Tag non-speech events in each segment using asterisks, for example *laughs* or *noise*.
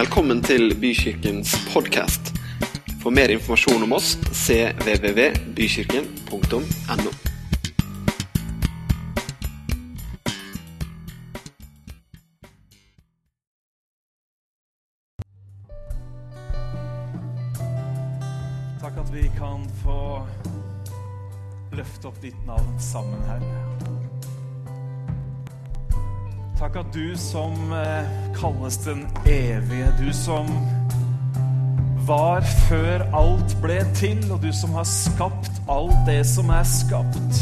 Velkommen til Bykirkens podkast. For mer informasjon om oss cvvvbykirken.no. Takk at du som eh, kalles den evige, du som var før alt ble til, og du som har skapt alt det som er skapt.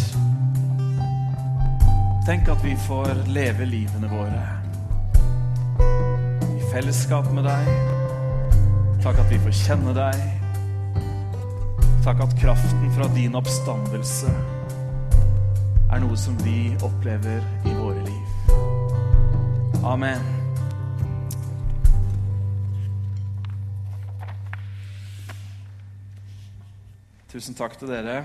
Tenk at vi får leve livene våre i fellesskap med deg. Takk at vi får kjenne deg. Takk at kraften fra din oppstandelse er noe som vi opplever i. Amen. Tusen takk til dere.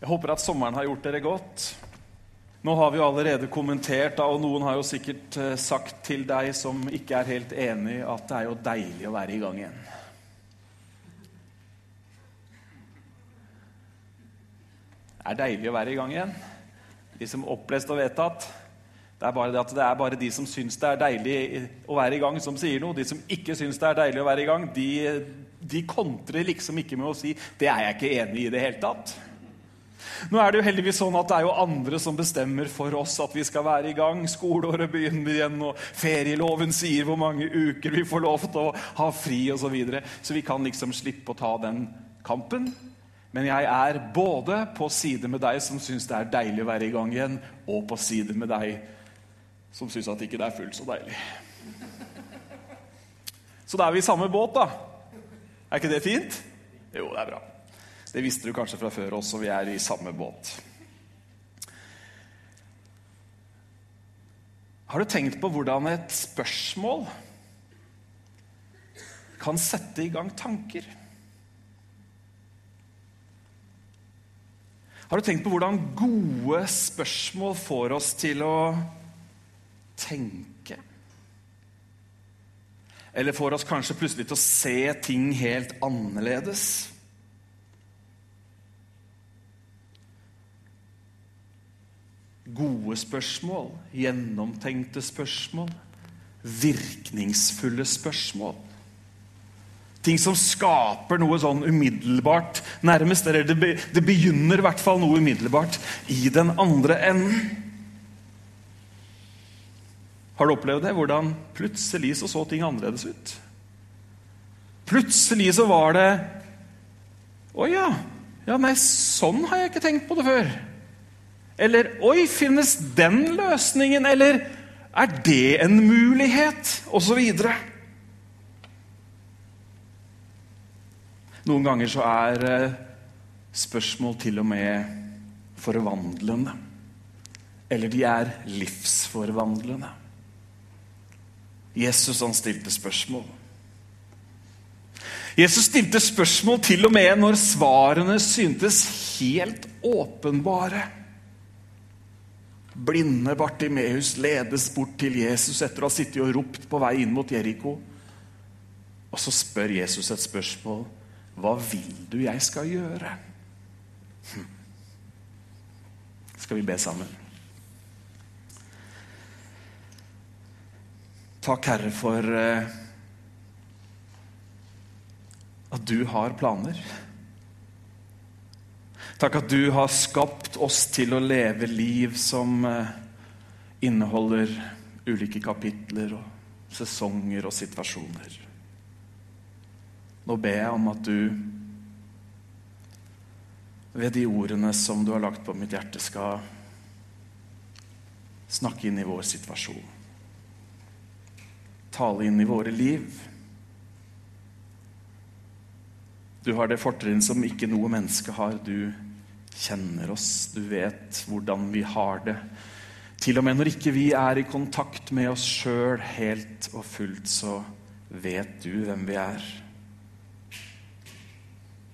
Jeg håper at sommeren har gjort dere godt. Nå har vi jo allerede kommentert, og noen har jo sikkert eh, sagt til deg som ikke er helt enig, at det er jo deilig å være i gang igjen. Det er deilig å være i gang igjen. De som opplest og vedtatt. Det er bare det at det er bare de som syns det er deilig å være i gang, som sier noe. De som ikke syns det er deilig å være i gang, de, de kontrer liksom ikke med å si 'det er jeg ikke enig i i det hele tatt'. Nå er det jo heldigvis sånn at det er jo andre som bestemmer for oss at vi skal være i gang. Skoleåret begynner igjen, og ferieloven sier hvor mange uker vi får lov til å ha fri osv. Så, videre. så vi kan liksom slippe å ta den kampen. Men jeg er både på side med deg som syns det er deilig å være i gang igjen, og på side med deg som syns at ikke det er fullt så deilig. Så da er vi i samme båt, da. Er ikke det fint? Jo, det er bra. Det visste du kanskje fra før også. Vi er i samme båt. Har du tenkt på hvordan et spørsmål kan sette i gang tanker? Har du tenkt på hvordan gode spørsmål får oss til å tenke? Eller får oss kanskje plutselig til å se ting helt annerledes? Gode spørsmål, gjennomtenkte spørsmål, virkningsfulle spørsmål. Ting som skaper noe sånn umiddelbart, nærmest. Eller det, be, det begynner i hvert fall noe umiddelbart i den andre enden. Har du opplevd det? Hvordan plutselig så, så ting annerledes ut? Plutselig så var det Å ja. Ja, nei, sånn har jeg ikke tenkt på det før. Eller Oi, finnes den løsningen? Eller er det en mulighet? Og så videre. Noen ganger så er eh, spørsmål til og med forvandlende. Eller de er livsforvandlende. Jesus han stilte spørsmål. Jesus stilte spørsmål til og med når svarene syntes helt åpenbare. Blinde Bartimeus ledes bort til Jesus etter å ha sittet og ropt på vei inn mot Jeriko. Og så spør Jesus et spørsmål. Hva vil du jeg skal gjøre? Hm. Skal vi be sammen? Takk, Herre, for eh, at du har planer. Takk at du har skapt oss til å leve liv som eh, inneholder ulike kapitler og sesonger og situasjoner. Nå ber jeg om at du ved de ordene som du har lagt på mitt hjerte, skal snakke inn i vår situasjon. Tale inn i våre liv. Du har det fortrinn som ikke noe menneske har. Du kjenner oss, du vet hvordan vi har det. Til og med når ikke vi er i kontakt med oss sjøl helt og fullt, så vet du hvem vi er.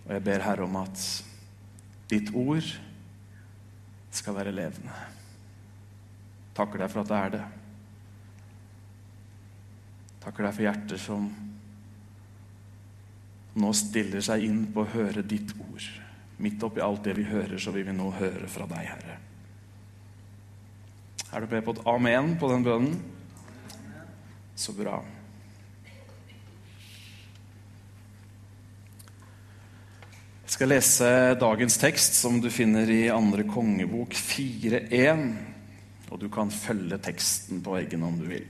Og jeg ber Herre om at ditt ord skal være levende. Takker deg for at det er det. Takker deg for hjerter som nå stiller seg inn på å høre ditt ord. Midt oppi alt det vi hører, så vil vi nå høre fra deg, Herre. Er du med på et amen på den bønnen? Så bra. Jeg skal lese dagens tekst, som du finner i andre kongebok 4.1. Og du kan følge teksten på egen om du vil.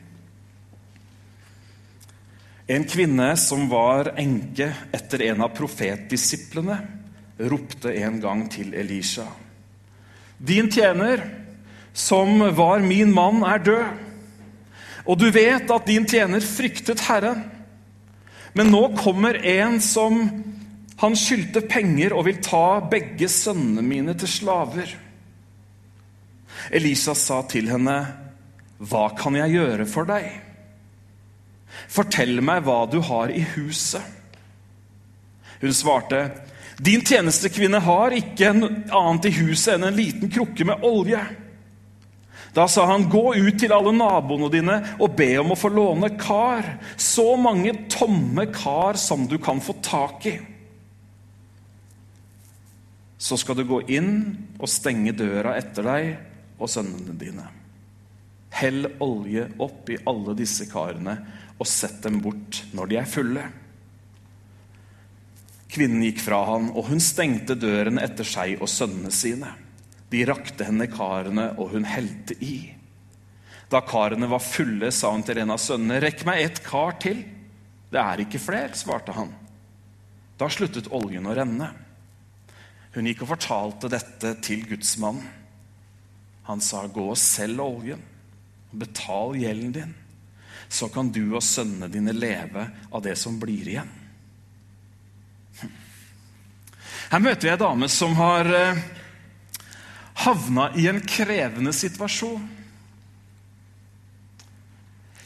En kvinne som var enke etter en av profetdisiplene, ropte en gang til Elisha. Din tjener, som var min mann, er død. Og du vet at din tjener fryktet Herren. Men nå kommer en som han skyldte penger og vil ta begge sønnene mine til slaver. Elisa sa til henne, 'Hva kan jeg gjøre for deg?' 'Fortell meg hva du har i huset.' Hun svarte, 'Din tjenestekvinne har ikke annet i huset enn en liten krukke med olje.' Da sa han, 'Gå ut til alle naboene dine og be om å få låne kar.' 'Så mange tomme kar som du kan få tak i.' Så skal du gå inn og stenge døra etter deg og sønnene dine. Hell olje opp i alle disse karene og sett dem bort når de er fulle. Kvinnen gikk fra han, og hun stengte døren etter seg og sønnene sine. De rakte henne karene, og hun helte i. Da karene var fulle, sa hun til en av sønnene, 'Rekk meg et kar til.' 'Det er ikke fler', svarte han. Da sluttet oljen å renne. Hun gikk og fortalte dette til gudsmannen. Han sa, 'Gå og selg oljen, og betal gjelden din.' 'Så kan du og sønnene dine leve av det som blir igjen.' Her møter vi ei dame som har eh, havna i en krevende situasjon.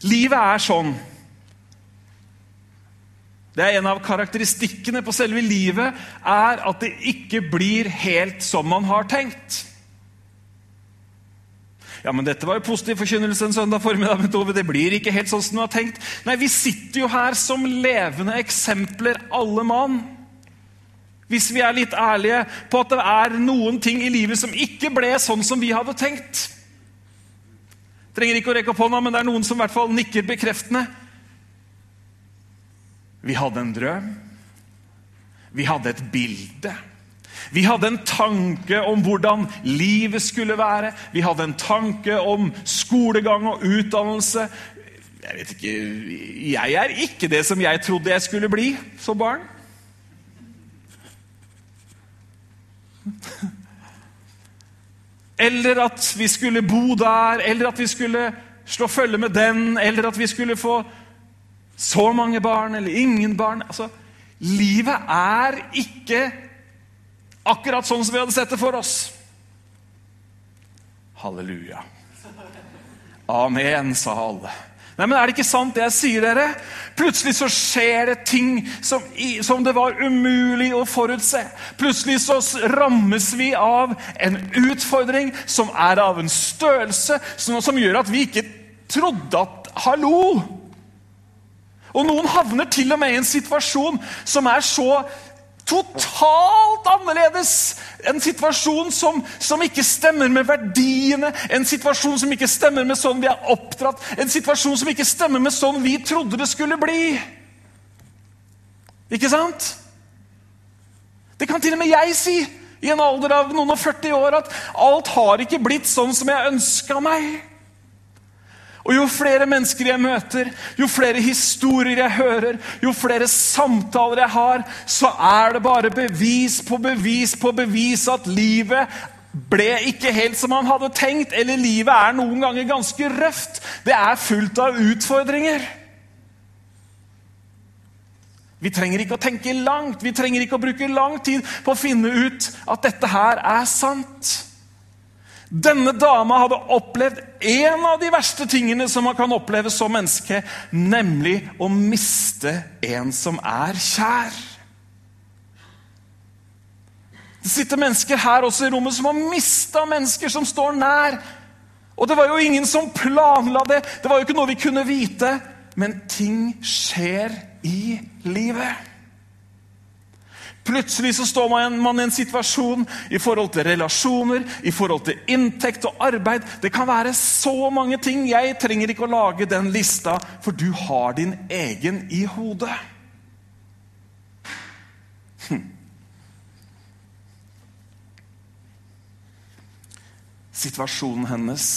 Livet er sånn. Det er En av karakteristikkene på selve livet er at det ikke blir helt som man har tenkt. Ja, men Dette var jo positiv forkynnelse en søndag formiddag. men Tove, Det blir ikke helt sånn som du har tenkt. Nei, Vi sitter jo her som levende eksempler, alle mann. Hvis vi er litt ærlige på at det er noen ting i livet som ikke ble sånn som vi hadde tenkt. Trenger ikke å rekke opp hånda, men det er noen som i hvert fall nikker bekreftende. Vi hadde en drøm. Vi hadde et bilde. Vi hadde en tanke om hvordan livet skulle være. Vi hadde en tanke om skolegang og utdannelse. Jeg vet ikke, jeg er ikke det som jeg trodde jeg skulle bli som barn. Eller at vi skulle bo der, eller at vi skulle slå følge med den, eller at vi skulle få så mange barn eller ingen barn. Altså, livet er ikke akkurat sånn som vi hadde sett det for oss. Halleluja. Amen, sa alle. Nei, men Er det ikke sant, det jeg sier dere? Plutselig så skjer det ting som, som, det var umulig å forutse. Plutselig så rammes vi av en utfordring som er av en størrelse som, som gjør at vi ikke trodde at Hallo! Og noen havner til og med i en situasjon som er så totalt annerledes. En situasjon som, som, ikke stemmer med verdiene, en situasjon som ikke stemmer med sånn vi er oppdratt, en situasjon som ikke stemmer med sånn vi trodde det skulle bli. Ikke sant? Det kan til og med jeg si i en alder av noen og 40 år, at alt har ikke blitt sånn som jeg ønska meg. Og jo flere mennesker jeg møter, jo flere historier jeg hører, jo flere samtaler jeg har, så er det bare bevis på bevis på bevis at livet ble ikke helt som man hadde tenkt, eller livet er noen ganger ganske røft. Det er fullt av utfordringer. Vi trenger ikke å tenke langt, vi trenger ikke å bruke lang tid på å finne ut at dette her er sant. Denne dama hadde opplevd en av de verste tingene som man kan oppleve som menneske, nemlig å miste en som er kjær. Det sitter mennesker her også i rommet som har mista mennesker som står nær. Og det var jo ingen som planla det. Det var jo ikke noe vi kunne vite. Men ting skjer i livet. Plutselig så står man i en situasjon i forhold til relasjoner, i forhold til inntekt og arbeid. Det kan være så mange ting. Jeg trenger ikke å lage den lista, for du har din egen i hodet. Hm. Situasjonen hennes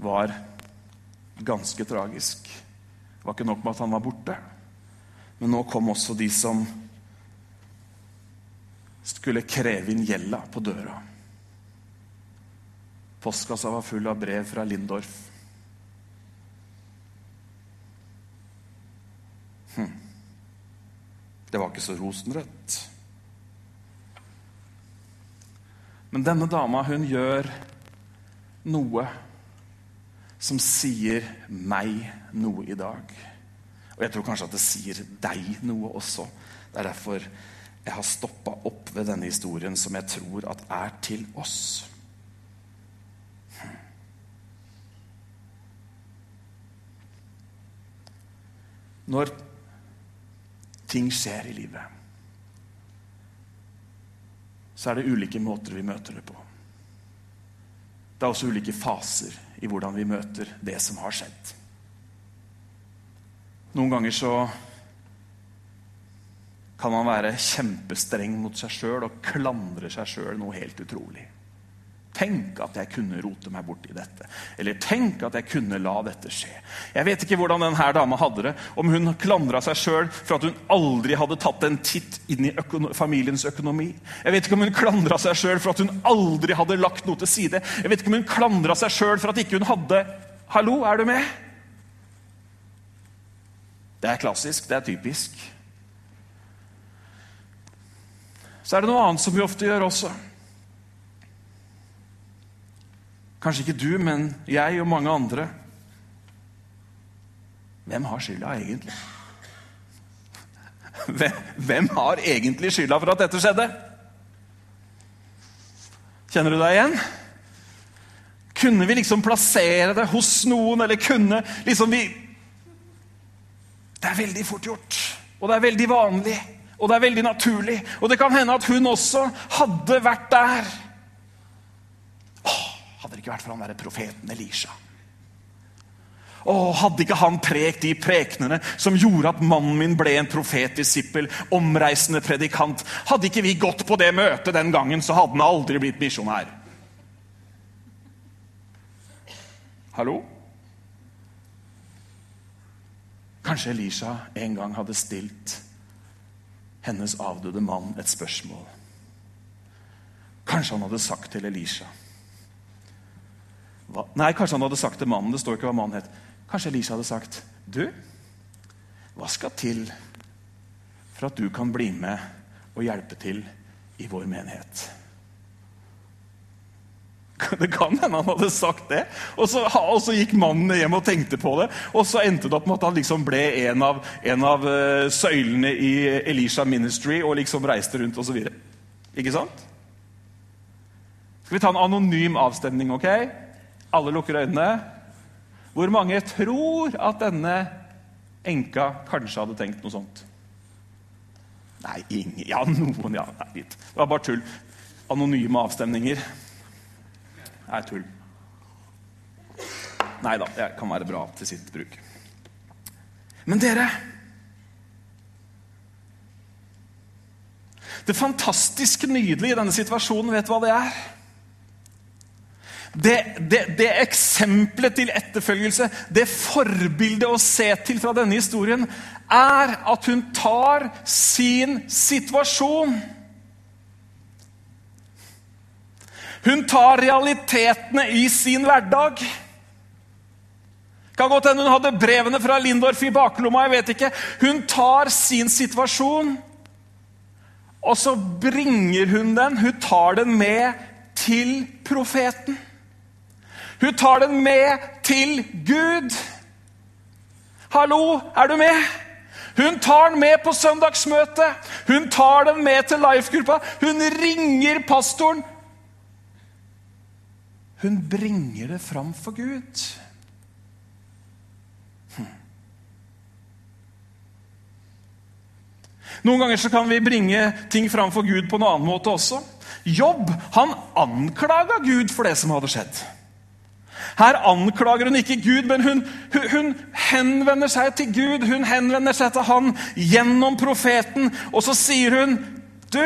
var ganske tragisk. Det var ikke nok med at han var borte. Men nå kom også de som skulle kreve inn gjelda på døra. Postkassa var full av brev fra Lindorf. Hm. Det var ikke så rosenrødt. Men denne dama, hun gjør noe som sier meg noe i dag. Og jeg tror kanskje at det sier deg noe også. Det er derfor jeg har stoppa opp ved denne historien, som jeg tror at er til oss. Når ting skjer i livet, så er det ulike måter vi møter det på. Det er også ulike faser i hvordan vi møter det som har skjedd. Noen ganger så kan man være kjempestreng mot seg sjøl og klandre seg sjøl noe helt utrolig. Tenk at jeg kunne rote meg bort i dette. Eller tenk at jeg kunne la dette skje. Jeg vet ikke hvordan denne dama hadde det. Om hun klandra seg sjøl for at hun aldri hadde tatt en titt inn i økono familiens økonomi. Jeg vet ikke om hun klandra seg sjøl for at hun aldri hadde lagt noe til side. Jeg vet ikke om hun klandra seg sjøl for at ikke hun hadde Hallo, er du med? Det er klassisk. Det er typisk. Så er det noe annet som vi ofte gjør også. Kanskje ikke du, men jeg og mange andre. Hvem har skylda egentlig? Hvem, hvem har egentlig skylda for at dette skjedde? Kjenner du deg igjen? Kunne vi liksom plassere det hos noen, eller kunne liksom vi Det er veldig fort gjort, og det er veldig vanlig, og det er veldig naturlig. Og det kan hende at hun også hadde vært der. Åh, hadde det ikke vært for han derre profeten Elisha. Åh, hadde ikke han prekt de prekenene som gjorde at mannen min ble en profetdisippel, omreisende predikant? Hadde ikke vi gått på det møtet den gangen, så hadde han aldri blitt misjonær. Hallo? Kanskje Elisha en gang hadde stilt hennes avdøde mann et spørsmål. Kanskje han hadde sagt til Elisha hva? Nei, kanskje han hadde sagt til mannen. Det står ikke hva mannen het. Kanskje Elisha hadde sagt Du, hva skal til for at du kan bli med og hjelpe til i vår menighet? *laughs* Det kan hende han hadde sagt det. Og så, og så, gikk mannen hjem og tenkte på det. Og så endte det opp med at han liksom ble en av, en av uh, søylene i Elisha Ministry og liksom reiste rundt osv. Ikke sant? Skal vi ta en anonym avstemning, ok? Alle lukker øynene. Hvor mange tror at denne enka kanskje hadde tenkt noe sånt? Nei, ingen Ja, noen, ja. Nei, det var bare tull. Anonyme avstemninger er tull. Nei da, det kan være bra til sitt bruk. Men dere Det fantastisk nydelige i denne situasjonen, vet du hva det er? Det, det, det eksempelet til etterfølgelse, det forbildet å se til fra denne historien, er at hun tar sin situasjon Hun tar realitetene i sin hverdag. Kan godt hende hun hadde brevene fra Lindorf i baklomma. jeg vet ikke. Hun tar sin situasjon, og så bringer hun den. Hun tar den med til profeten. Hun tar den med til Gud. Hallo, er du med? Hun tar den med på søndagsmøtet. Hun tar den med til life-gruppa. Hun ringer pastoren Hun bringer det fram for Gud. Hm. Noen ganger så kan vi bringe ting fram for Gud på en annen måte også. Jobb han anklaga Gud for det som hadde skjedd. Her anklager hun ikke Gud, men hun, hun, hun, henvender seg til Gud. Hun henvender seg til han gjennom profeten, og så sier hun Du,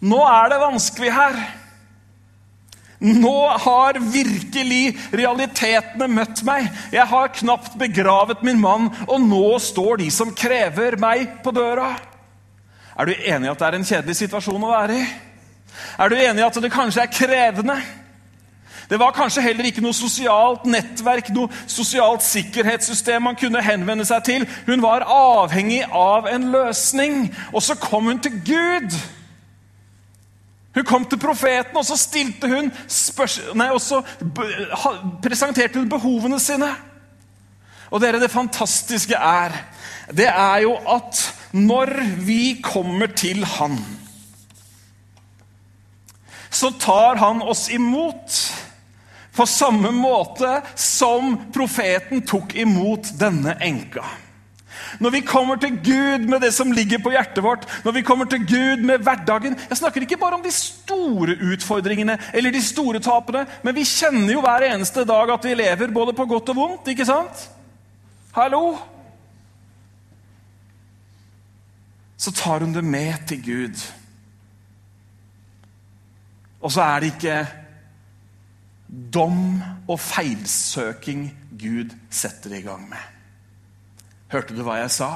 nå er det vanskelig her. Nå har virkelig realitetene møtt meg. Jeg har knapt begravet min mann, og nå står de som krever meg, på døra. Er du enig i at det er en kjedelig situasjon å være i? Er du enig i at det kanskje er krevende? Det var kanskje heller ikke noe sosialt nettverk, noe sosialt sikkerhetssystem man kunne henvende seg til. Hun var avhengig av en løsning, og så kom hun til Gud. Hun kom til profeten, og så hun nei, og så presenterte hun behovene sine. Og dere, det fantastiske er, det er jo at når vi kommer til Han, så tar Han oss imot på samme måte som profeten tok imot denne enka. Når vi kommer til Gud med det som ligger på hjertet vårt, når vi kommer til Gud med hverdagen Jeg snakker ikke bare om de store utfordringene eller de store tapene, men vi kjenner jo hver eneste dag at vi lever både på godt og vondt, ikke sant? Hallo? Så tar hun det med til Gud. Og så er det ikke dom og feilsøking Gud setter i gang med. Hørte du hva jeg sa?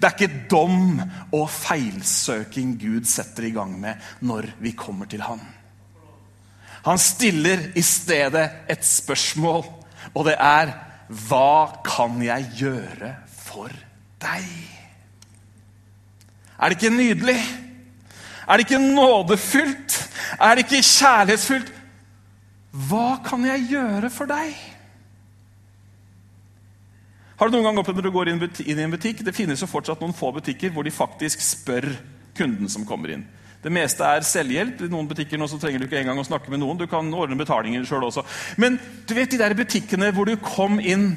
Det er ikke dom og feilsøking Gud setter i gang med når vi kommer til Han. Han stiller i stedet et spørsmål, og det er Hva kan jeg gjøre for deg? Er det ikke nydelig? Er det ikke nådefylt? Er det ikke kjærlighetsfylt? Hva kan jeg gjøre for deg? Har du noen gang opplevd når du går inn i en butikk? Det finnes jo fortsatt noen få butikker hvor de faktisk spør kunden som kommer inn. Det meste er selvhjelp. I noen butikker nå så trenger du ikke engang å snakke med noen. Du kan ordne betalinger sjøl også. Men du vet de der butikkene hvor du kom inn,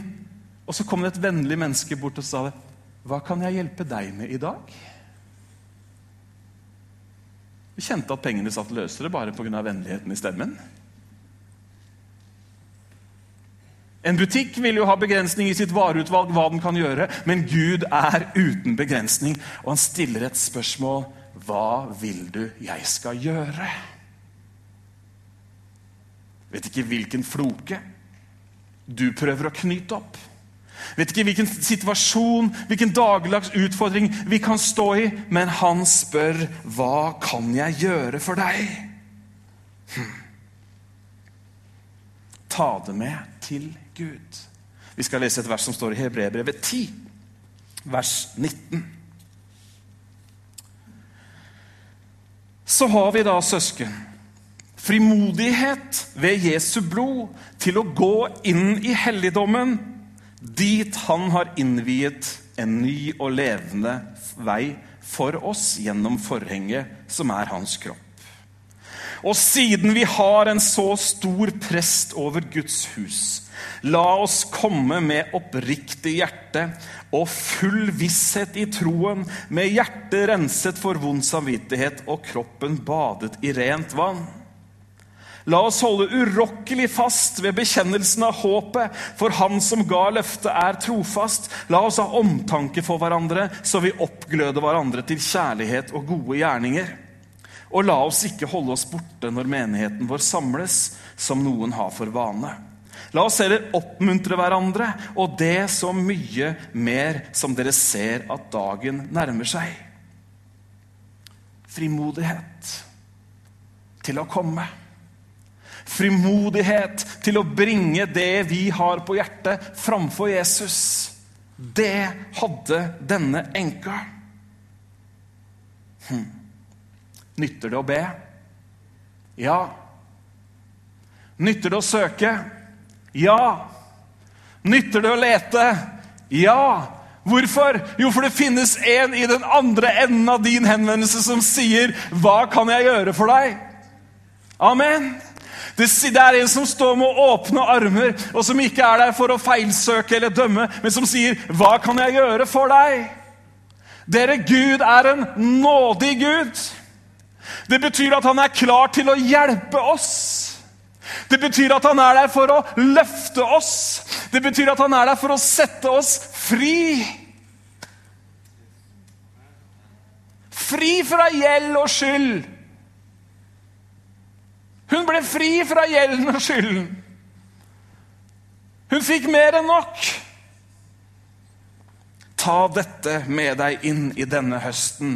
og så kom det et vennlig menneske bort og sa det. 'Hva kan jeg hjelpe deg med i dag?' Du kjente at pengene satt løsere bare pga. vennligheten i stemmen. En butikk vil jo ha begrensning i sitt vareutvalg, hva den kan gjøre, men Gud er uten begrensning, og han stiller et spørsmål Hva vil du jeg skal gjøre? Vet ikke hvilken floke du prøver å knyte opp. Vet ikke hvilken situasjon, hvilken dagligdags utfordring vi kan stå i, men han spør hva kan jeg gjøre for deg? Hm. Ta det med til Gud. Vi skal lese et vers som står i Hebreerbrevet 10, vers 19. Så har vi da, søsken, frimodighet ved Jesu blod til å gå inn i helligdommen, dit han har innviet en ny og levende vei for oss gjennom forhenget, som er hans kropp. Og siden vi har en så stor prest over Guds hus, La oss komme med oppriktig hjerte og full visshet i troen, med hjertet renset for vond samvittighet og kroppen badet i rent vann. La oss holde urokkelig fast ved bekjennelsen av håpet, for Han som ga løftet, er trofast. La oss ha omtanke for hverandre, så vi oppgløder hverandre til kjærlighet og gode gjerninger. Og la oss ikke holde oss borte når menigheten vår samles, som noen har for vane. La oss heller oppmuntre hverandre, og det så mye mer som dere ser at dagen nærmer seg. Frimodighet til å komme. Frimodighet til å bringe det vi har på hjertet, framfor Jesus. Det hadde denne enka. Hm. Nytter det å be? Ja. Nytter det å søke? Ja. Nytter det å lete? Ja. Hvorfor? Jo, for det finnes en i den andre enden av din henvendelse som sier 'Hva kan jeg gjøre for deg?' Amen. Det er en som står med åpne armer, og som ikke er der for å feilsøke eller dømme, men som sier, 'Hva kan jeg gjøre for deg?' Dere, Gud er en nådig Gud. Det betyr at han er klar til å hjelpe oss. Det betyr at han er der for å løfte oss. Det betyr at han er der for å sette oss fri. Fri fra gjeld og skyld. Hun ble fri fra gjelden og skylden. Hun fikk mer enn nok. Ta dette med deg inn i denne høsten.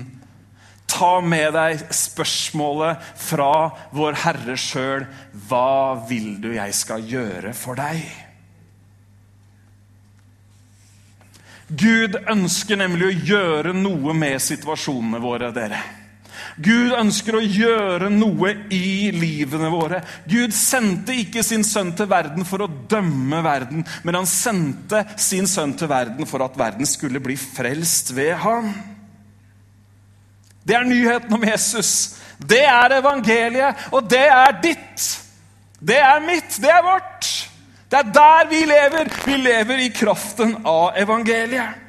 Ta med deg spørsmålet fra vår Herre sjøl. Hva vil du jeg skal gjøre for deg? Gud ønsker nemlig å gjøre noe med situasjonene våre, dere. Gud ønsker å gjøre noe i livene våre. Gud sendte ikke sin sønn til verden for å dømme verden, men han sendte sin sønn til verden for at verden skulle bli frelst ved ham. Det er nyheten om Jesus. Det er evangeliet, og det er ditt. Det er mitt, det er vårt. Det er der vi lever. Vi lever i kraften av evangeliet.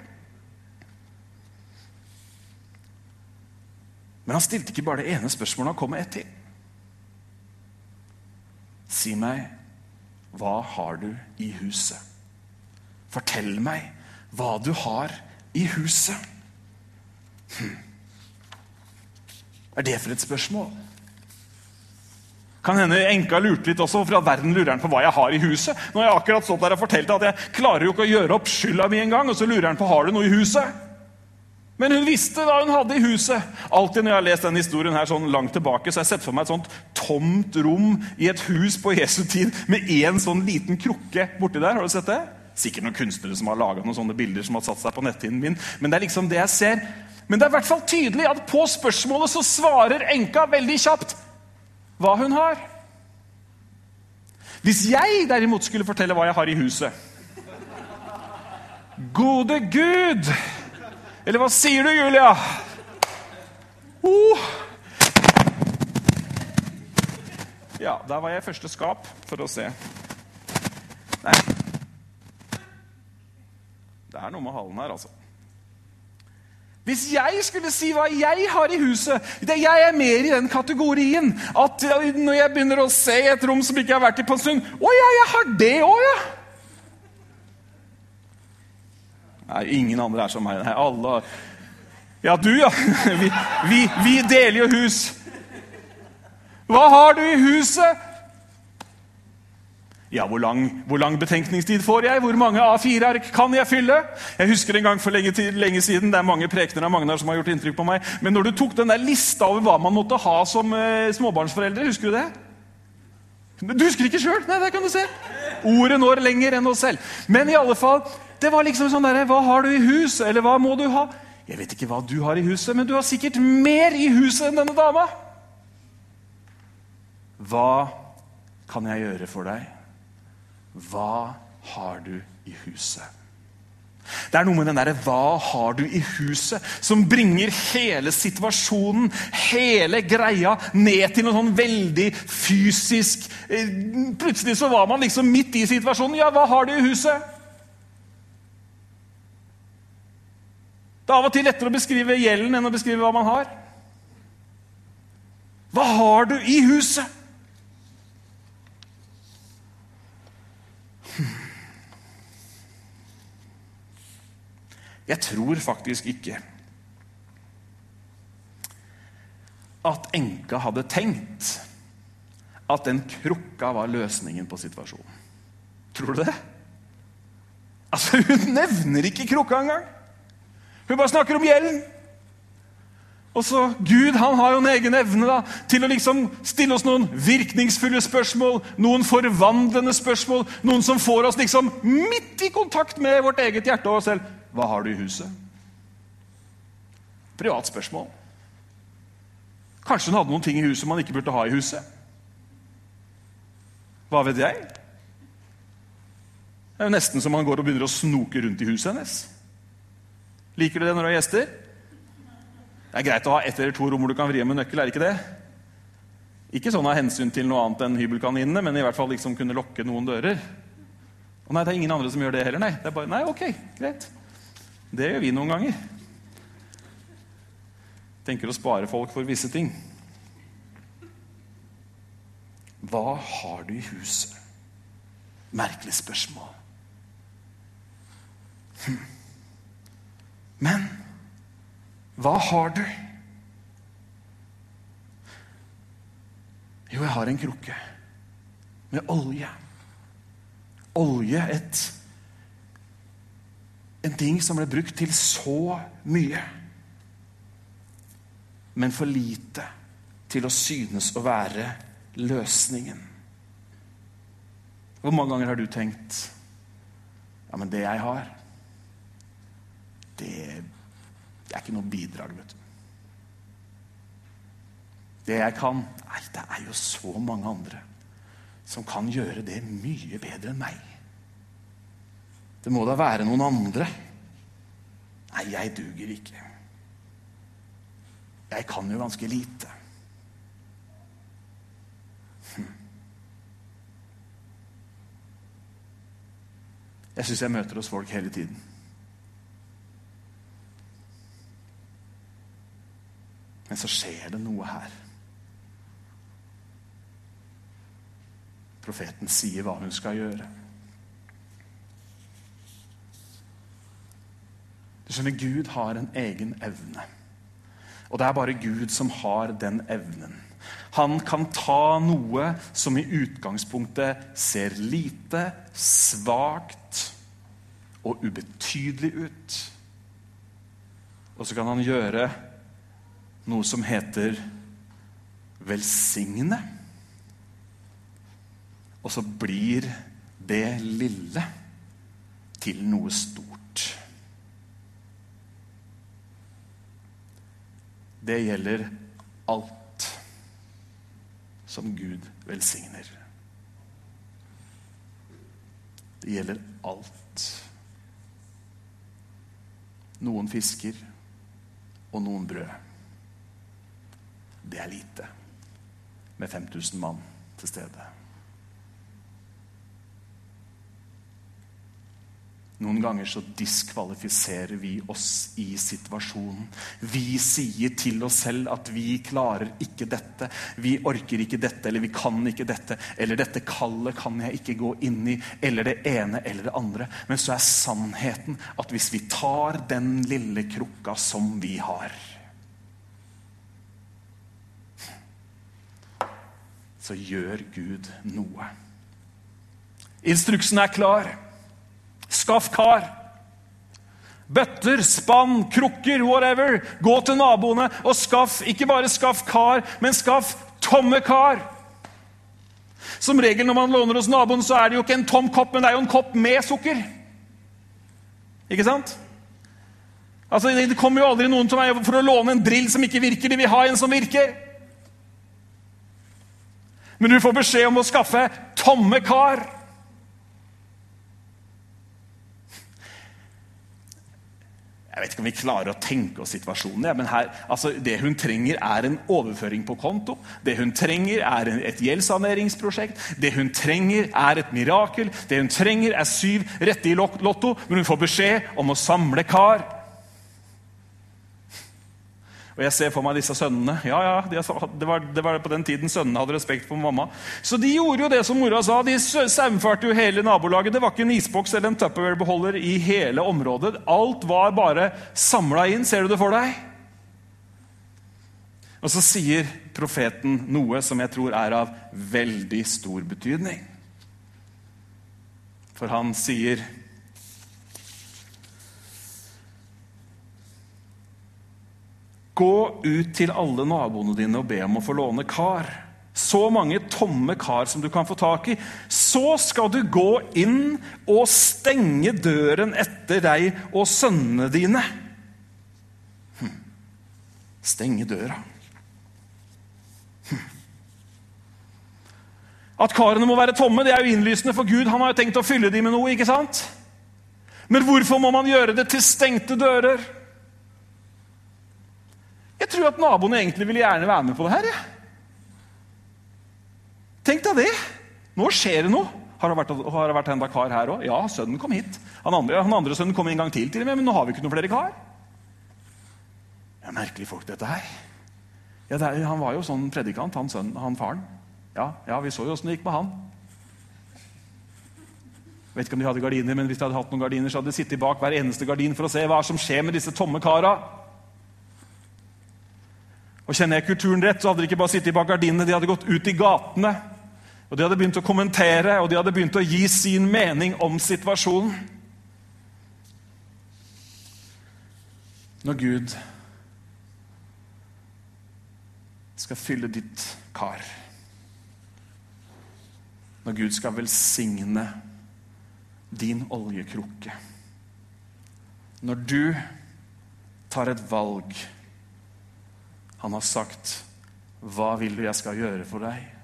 Men han stilte ikke bare det ene spørsmålet, han kom med ett til. Si meg, hva har du i huset? Fortell meg hva du har i huset. Hm. Er det for et spørsmål? Kan hende enka lurte litt også, for at verden lurer han på hva jeg har i huset. Når jeg akkurat stått der og fortalte at jeg klarer jo ikke å gjøre opp skylda mi engang, og så lurer han på har du noe i huset. Men hun visste hva hun hadde i huset. Alltid når jeg har lest denne historien her sånn langt tilbake, så har jeg sett for meg et sånt tomt rom i et hus på Jesu tid med én sånn liten krukke borti der. Har du sett det? Sikkert noen kunstnere som har laga noen sånne bilder som har satt seg på netthinnen min. Men det er liksom det jeg ser. Men det er i hvert fall tydelig at på spørsmålet så svarer enka veldig kjapt hva hun har. Hvis jeg derimot skulle fortelle hva jeg har i huset Gode Gud! Eller hva sier du, Julia? Oh. Ja, der var jeg i første skap for å se. Nei. Det er noe med halen her, altså. Hvis jeg skulle si hva jeg har i huset det Jeg er mer i den kategorien at når jeg begynner å se et rom som ikke har vært i på en stund Å ja, jeg har det òg, ja! Nei, ingen andre er som meg. Nei, alle Ja, du, ja. *laughs* Vi, vi, vi deler jo hus. Hva har du i huset? Ja, hvor lang, hvor lang, betenkningstid får jeg? Hvor mange A4-ark kan jeg fylle? Jeg husker en gang for lenge, lenge siden, det er mange prekener av Magnar som har gjort inntrykk på meg, men når du tok den der lista over hva man måtte ha som eh, småbarnsforeldre, husker du det? Du husker ikke sjøl? Nei, det kan du se. Ordet når lenger enn oss selv. Men i alle fall, det var liksom sånn derre Hva har du i huset? Eller hva må du ha? Jeg vet ikke hva du har i huset, men du har sikkert mer i huset enn denne dama. Hva kan jeg gjøre for deg? Hva har du i huset? Det er noe med den derre 'hva har du i huset?' som bringer hele situasjonen, hele greia, ned til noe sånn veldig fysisk eh, Plutselig så var man liksom midt i situasjonen. 'Ja, hva har du i huset?' Det er av og til lettere å beskrive gjelden enn å beskrive hva man har. Hva har du i huset? Jeg tror faktisk ikke at enka hadde tenkt at den krukka var løsningen på situasjonen. Tror du det? Altså, Hun nevner ikke krukka engang! Hun bare snakker om gjelden. Og så, Gud han har jo en egen evne da, til å liksom stille oss noen virkningsfulle spørsmål, noen forvandlende spørsmål, noen som får oss liksom midt i kontakt med vårt eget hjerte og oss selv. Hva har du i huset? Privat spørsmål. Kanskje hun hadde noen ting i huset man ikke burde ha i huset. Hva vet jeg? Det er jo nesten som man går og begynner å snoke rundt i huset hennes. Liker du det når du har gjester? Det er greit å ha ett eller to rom hvor du kan vri om en nøkkel. er det ikke det? Ikke sånn av hensyn til noe annet enn hybelkaninene, men i hvert fall liksom kunne lokke noen dører. Og nei, det er ingen andre som gjør det heller, nei. Det er bare, nei, ok, greit. Det gjør vi noen ganger. Tenker å spare folk for visse ting. Hva har du i huset? Merkelig spørsmål. Hm. Men hva har du? Jo, jeg har en krukke med olje. Olje, et En ting som ble brukt til så mye, men for lite til å synes å være løsningen. Hvor mange ganger har du tenkt Ja, men det jeg har, det, det er ikke noe bidrag, vet du. Det jeg kan Nei, det er jo så mange andre som kan gjøre det mye bedre enn meg. Det må da være noen andre. Nei, jeg duger ikke. Jeg kan jo ganske lite. Hm. Jeg syns jeg møter hos folk hele tiden. Men så skjer det noe her. Profeten sier hva hun skal gjøre. Du skjønner, Gud har en egen evne. Og det er bare Gud som har den evnen. Han kan ta noe som i utgangspunktet ser lite, svakt og ubetydelig ut. Og så kan han gjøre noe som heter velsigne. Og så blir det lille til noe stort. Det gjelder alt som Gud velsigner. Det gjelder alt. Noen fisker og noen brød. Det er lite med 5000 mann til stede. Noen ganger så diskvalifiserer vi oss i situasjonen. Vi sier til oss selv at vi klarer ikke dette, vi orker ikke dette, eller vi kan ikke dette, eller dette kallet kan jeg ikke gå inn i, eller det ene eller det andre. Men så er sannheten at hvis vi tar den lille krukka som vi har Så gjør Gud noe. Instruksen er klar. Skaff kar. Bøtter, spann, krukker, whatever. Gå til naboene og skaff ikke bare skaff kar, men skaff tomme kar. Som regel når man låner hos naboen, så er det jo ikke en tom kopp, men det er jo en kopp med sukker. Ikke sant? Altså, Det kommer jo aldri noen til meg for å låne en drill som ikke virker. De vil ha en som virker. Men du får beskjed om å skaffe tomme kar. Jeg vet ikke om vi klarer å tenke oss situasjonen. Men her, altså, Det hun trenger, er en overføring på konto. Det hun trenger, er et gjeldssaneringsprosjekt. Det hun trenger, er et mirakel. Det hun trenger, er syv rette i lotto. Men hun får beskjed om å samle kar. Og jeg ser for meg disse sønnene. Ja, ja, det var, det var på den tiden sønnene hadde respekt for mamma. Så de gjorde jo det som mora sa. De saumfarte jo hele nabolaget. Det var ikke en isboks eller en Tupperware-beholder i hele området. Alt var bare samla inn. Ser du det for deg? Og så sier profeten noe som jeg tror er av veldig stor betydning. For han sier Gå ut til alle naboene dine og be om å få låne kar. Så mange tomme kar som du kan få tak i. Så skal du gå inn og stenge døren etter deg og sønnene dine. Hm. Stenge døra. Hm. At karene må være tomme, det er jo innlysende for Gud. Han har jo tenkt å fylle dem med noe. ikke sant? Men hvorfor må man gjøre det til stengte dører? Jeg tror at naboene egentlig vil gjerne være med på det her. Ja. Tenk deg det! Nå skjer det noe. Har det vært, har det vært enda kar her òg? Ja, sønnen kom hit. Han andre, han andre sønnen kom en gang til, til og med, men nå har vi ikke noen flere kar. Det er merkelige folk, dette her. Ja, det er, han var jo sånn predikant, han, sønnen, han faren. Ja, ja, vi så jo åssen det gikk med han. Vet ikke om de hadde gardiner, men Hvis de hadde hatt noen gardiner, så hadde de sittet bak hver eneste gardin for å se hva som skjer med disse tomme kara. Og Kjenner jeg kulturen rett, så hadde de ikke bare sittet bak gardinene, de hadde gått ut i gatene. Og De hadde begynt å kommentere og de hadde begynt å gi sin mening om situasjonen. Når Gud skal fylle ditt kar Når Gud skal velsigne din oljekrukke Når du tar et valg Han har sagt 'Hva vil du jeg skal gjøre for deg?'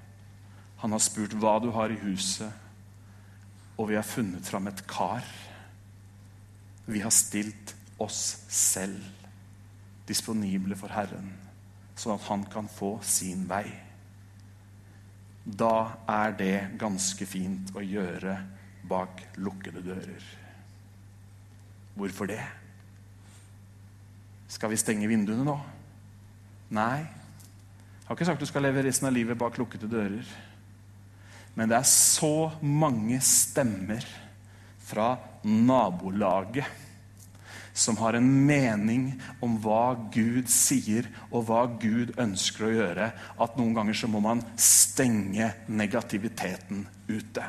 Han har spurt hva du har i huset, og vi har funnet fram et kar. Vi har stilt oss selv disponible for Herren, sånn at han kan få sin vei. Da er det ganske fint å gjøre bak lukkede dører. Hvorfor det? Skal vi stenge vinduene nå? Nei. Jeg har ikke sagt du skal leve resten av livet bak lukkede dører. Men det er så mange stemmer fra nabolaget som har en mening om hva Gud sier, og hva Gud ønsker å gjøre, at noen ganger så må man stenge negativiteten ute.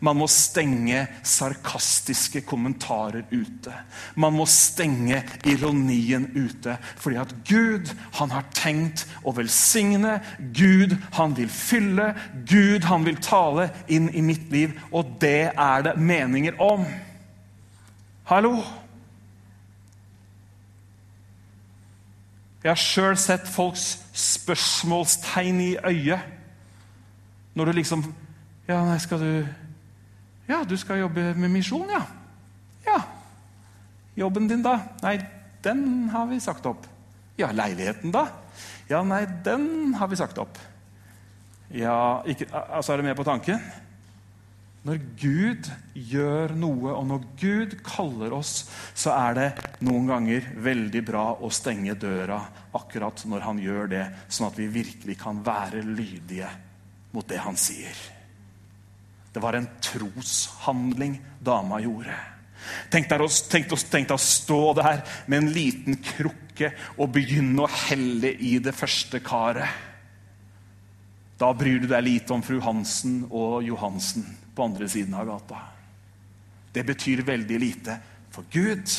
Man må stenge sarkastiske kommentarer ute. Man må stenge ironien ute. Fordi at Gud han har tenkt å velsigne. Gud han vil fylle. Gud han vil tale inn i mitt liv. Og det er det meninger om. Hallo? Jeg har sjøl sett folks spørsmålstegn i øyet. Når du liksom Ja, nei, skal du ja, du skal jobbe med misjon, ja. Ja. Jobben din, da? Nei, den har vi sagt opp. Ja, leiligheten, da? Ja, nei, den har vi sagt opp. Ja, ikke, altså Er du med på tanken? Når Gud gjør noe, og når Gud kaller oss, så er det noen ganger veldig bra å stenge døra akkurat når han gjør det, sånn at vi virkelig kan være lydige mot det han sier. Det var en troshandling dama gjorde. Tenk deg, å stå der med en liten krukke og begynne å helle i det første karet. Da bryr du deg lite om fru Hansen og Johansen på andre siden av gata. Det betyr veldig lite, for Gud,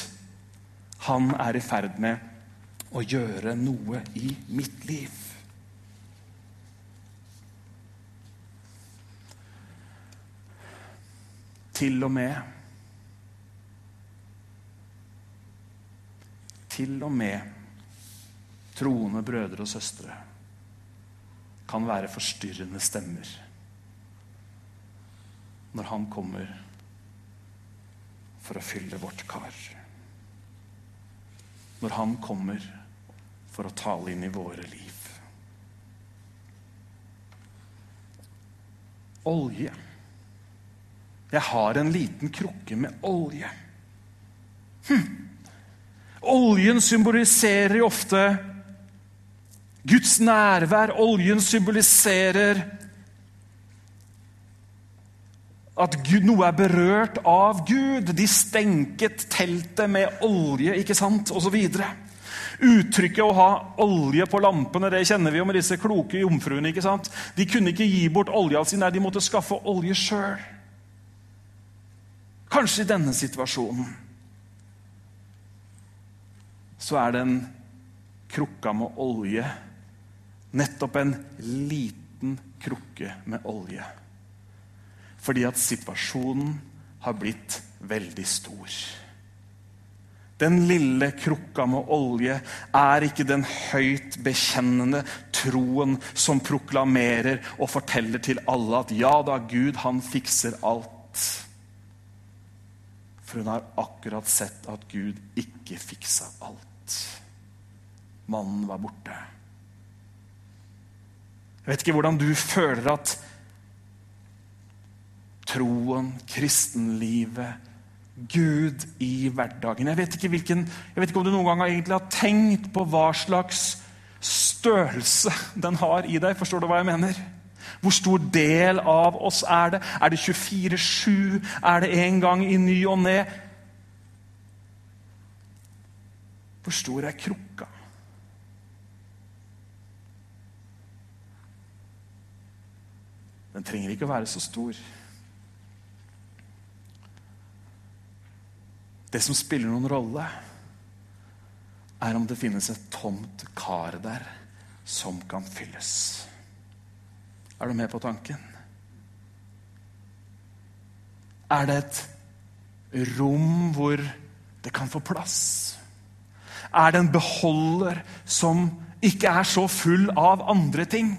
han er i ferd med å gjøre noe i mitt liv. Til og med Til og med troende brødre og søstre kan være forstyrrende stemmer når han kommer for å fylle vårt kar. Når han kommer for å tale inn i våre liv. Olje. Jeg har en liten krukke med olje. Hm. Oljen symboliserer jo ofte Guds nærvær. Oljen symboliserer at Gud, noe er berørt av Gud. De stenket teltet med olje, ikke sant? Og så videre. Uttrykket å ha olje på lampene det kjenner vi jo med disse kloke jomfruene. ikke sant? De kunne ikke gi bort olja si, nei, de måtte skaffe olje sjøl. Kanskje i denne situasjonen så er den krukka med olje nettopp en liten krukke med olje. Fordi at situasjonen har blitt veldig stor. Den lille krukka med olje er ikke den høyt bekjennende troen som proklamerer og forteller til alle at ja da, Gud, han fikser alt. For hun har akkurat sett at Gud ikke fiksa alt. Mannen var borte. Jeg vet ikke hvordan du føler at troen, kristenlivet, Gud i hverdagen. Jeg vet, hvilken, jeg vet ikke om du noen gang egentlig har tenkt på hva slags størrelse den har i deg. Forstår du hva jeg mener? Hvor stor del av oss er det? Er det 24-7? Er det en gang i ny og ne? Hvor stor er krukka? Den trenger ikke å være så stor. Det som spiller noen rolle, er om det finnes et tomt kar der som kan fylles. Er du med på tanken? Er det et rom hvor det kan få plass? Er det en beholder som ikke er så full av andre ting?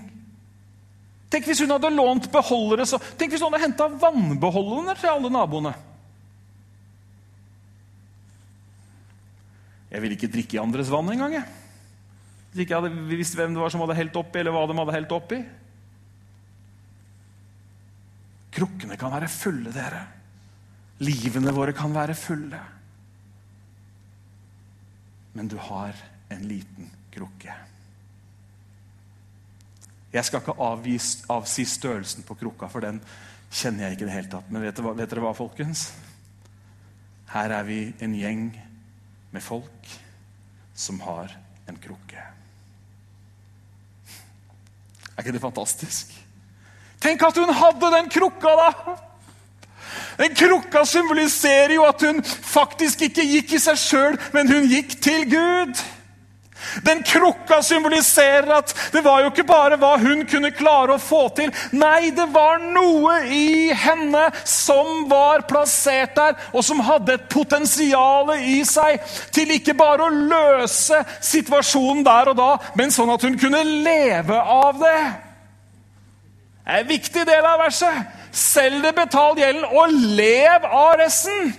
Tenk hvis hun hadde lånt beholdere, så, tenk hvis hun hadde henta vannbeholdere til alle naboene. Jeg ville ikke drikke i andres vann engang. Hvis ikke jeg hadde visst hvem det var som hadde helt oppi, eller hva de hadde helt oppi. Krukkene kan være fulle, dere. Livene våre kan være fulle. Men du har en liten krukke. Jeg skal ikke avvis, avsi størrelsen på krukka, for den kjenner jeg ikke i det hele tatt. Men vet dere, vet dere hva, folkens? Her er vi en gjeng med folk som har en krukke. Er ikke det fantastisk? Tenk at hun hadde den krukka, da! Den krukka symboliserer jo at hun faktisk ikke gikk i seg sjøl, men hun gikk til Gud. Den krukka symboliserer at det var jo ikke bare hva hun kunne klare å få til. Nei, det var noe i henne som var plassert der, og som hadde et potensial i seg til ikke bare å løse situasjonen der og da, men sånn at hun kunne leve av det. Det er en viktig del av verset. Selg det, betal gjelden, og lev av resten.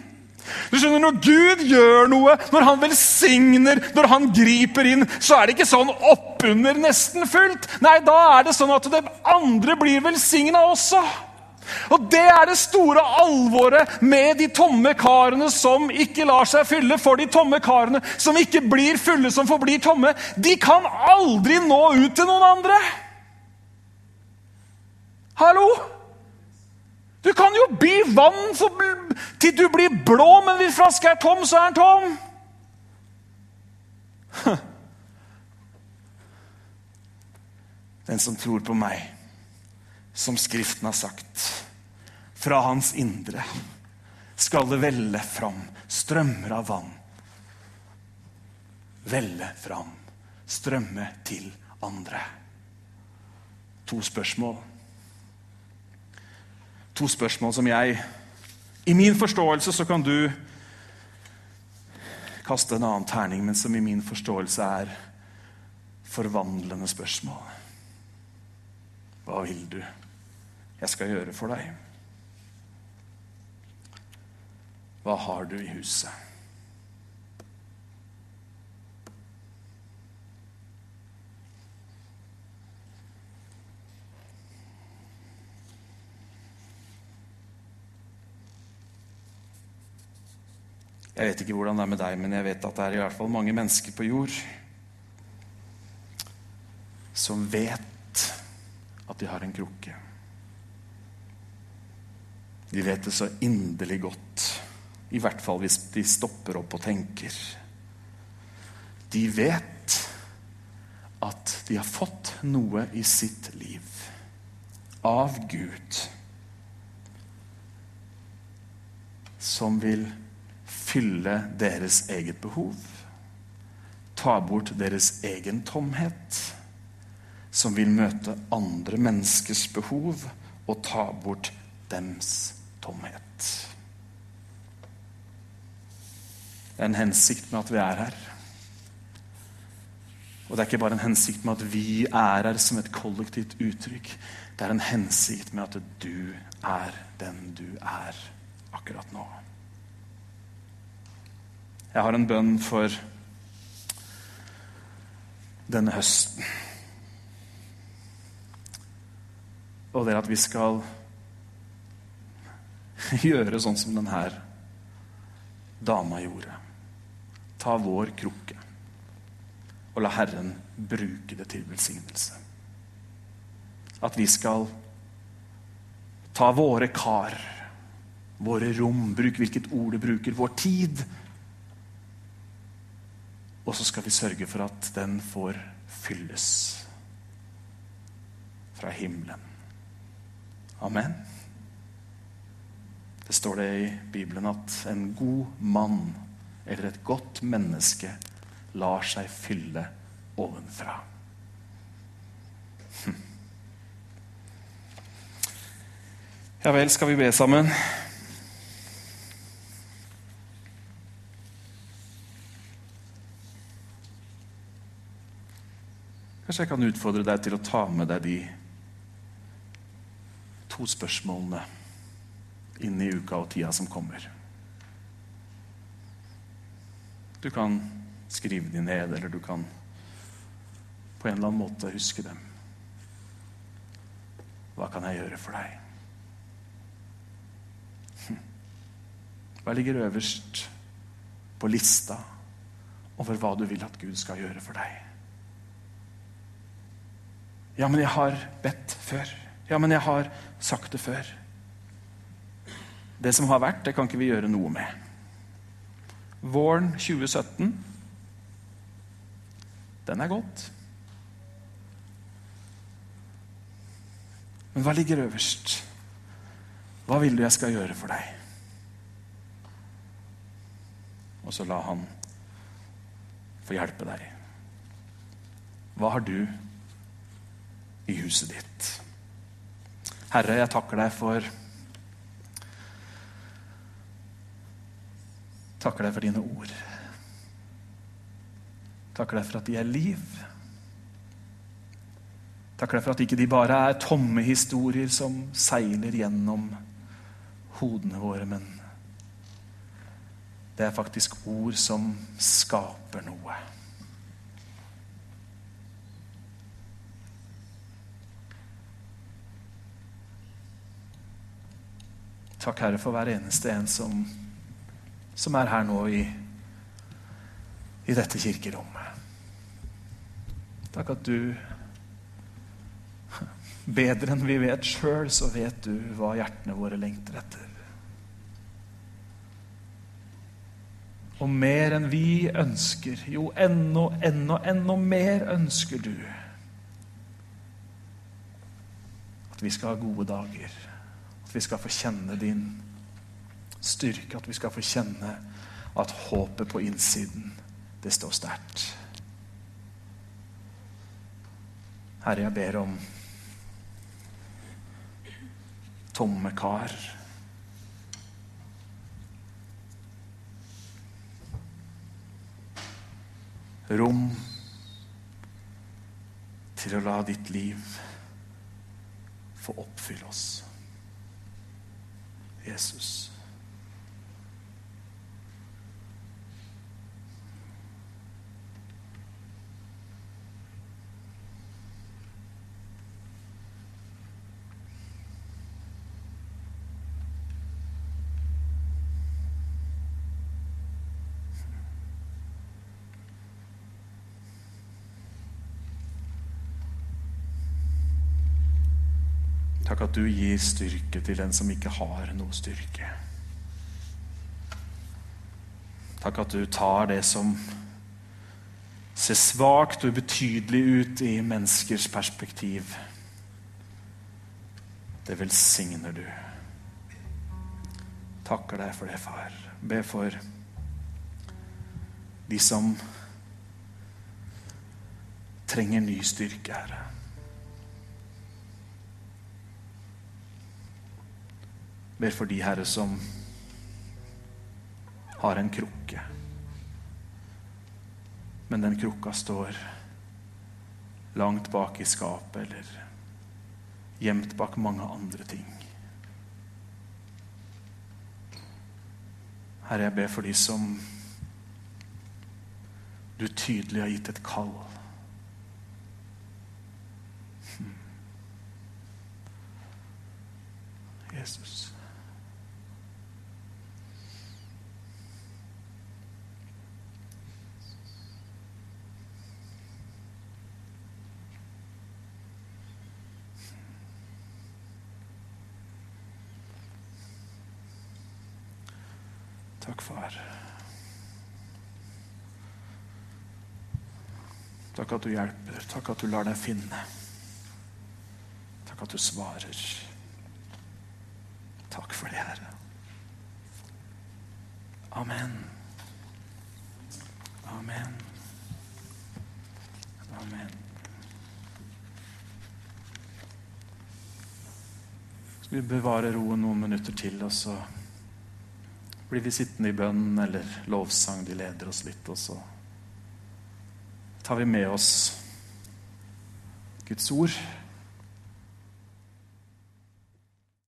Du skjønner, Når Gud gjør noe, når han velsigner, når han griper inn, så er det ikke sånn oppunder nesten fullt. Nei, da er det sånn at det andre blir velsigna også. Og Det er det store alvoret med de tomme karene som ikke lar seg fylle. For de tomme karene som ikke blir fulle, som forblir tomme, de kan aldri nå ut til noen andre. Hallo? Du kan jo by vann til du blir blå, men hvis flaska er tom, så er den tom. Den som tror på meg, som Skriften har sagt, fra hans indre skal det velle fram strømmer av vann. Velle fram, strømme til andre. To spørsmål. To spørsmål som jeg I min forståelse så kan du kaste en annen terning, men som i min forståelse er forvandlende spørsmål. Hva vil du jeg skal gjøre for deg? Hva har du i huset? Jeg vet ikke hvordan det er med deg, men jeg vet at det er i hvert fall mange mennesker på jord som vet at de har en krukke. De vet det så inderlig godt, i hvert fall hvis de stopper opp og tenker. De vet at de har fått noe i sitt liv av Gud som vil fylle deres eget behov. Ta bort deres egen tomhet, som vil møte andre menneskers behov, og ta bort dems tomhet. Det er en hensikt med at vi er her. Og det er ikke bare en hensikt med at vi er her som et kollektivt uttrykk. Det er en hensikt med at du er den du er akkurat nå. Jeg har en bønn for denne høsten. Og det er at vi skal *laughs* gjøre sånn som denne dama gjorde. Ta vår krukke og la Herren bruke det til velsignelse. At vi skal ta våre kar, våre rom, bruk hvilket ord du bruker, vår tid. Og så skal vi sørge for at den får fylles fra himmelen. Amen. Det står det i Bibelen at en god mann eller et godt menneske lar seg fylle ovenfra. Hm. Ja vel, skal vi be sammen? Kanskje jeg kan utfordre deg til å ta med deg de to spørsmålene inn i uka og tida som kommer. Du kan skrive de ned, eller du kan på en eller annen måte huske dem. Hva kan jeg gjøre for deg? Hva ligger øverst på lista over hva du vil at Gud skal gjøre for deg? Ja, men jeg har bedt før. Ja, men jeg har sagt det før. Det som har vært, det kan ikke vi gjøre noe med. Våren 2017, den er gått. Men hva ligger øverst? Hva vil du jeg skal gjøre for deg? Og så la han få hjelpe deg. Hva har du i huset ditt? Herre, jeg takker deg for Takker deg for dine ord. Takker deg for at de er liv. Takker deg for at ikke de bare er tomme historier som seiler gjennom hodene våre, men det er faktisk ord som skaper noe. Takk, Herre, for hver eneste en som, som er her nå i, i dette kirkerommet. Takk at du Bedre enn vi vet sjøl, så vet du hva hjertene våre lengter etter. Og mer enn vi ønsker, jo enda, enda, enda mer ønsker du at vi skal ha gode dager vi skal få kjenne din styrke, at vi skal få kjenne at håpet på innsiden, det står sterkt. Herre, jeg ber om tomme kar. Rom til å la ditt liv få oppfylle oss. Jesus. At du gir styrke til den som ikke har noe styrke. Takk at du tar det som ser svakt og ubetydelig ut i menneskers perspektiv. Det velsigner du. Takker deg for det, far. Be for de som trenger ny styrke, Herre. Ber for de, Herre, som har en krukke. Men den krukka står langt bak i skapet eller gjemt bak mange andre ting. Herre, jeg ber for de som du tydelig har gitt et kall. Hmm. Jesus. Far. Takk at du hjelper. Takk at du lar deg finne. Takk at du svarer. Takk for det, Herre. Amen. Amen. Amen. Skal vi bevare roen noen minutter til, og så blir vi sittende i bønn eller lovsang. De leder oss litt, og så tar vi med oss Guds ord.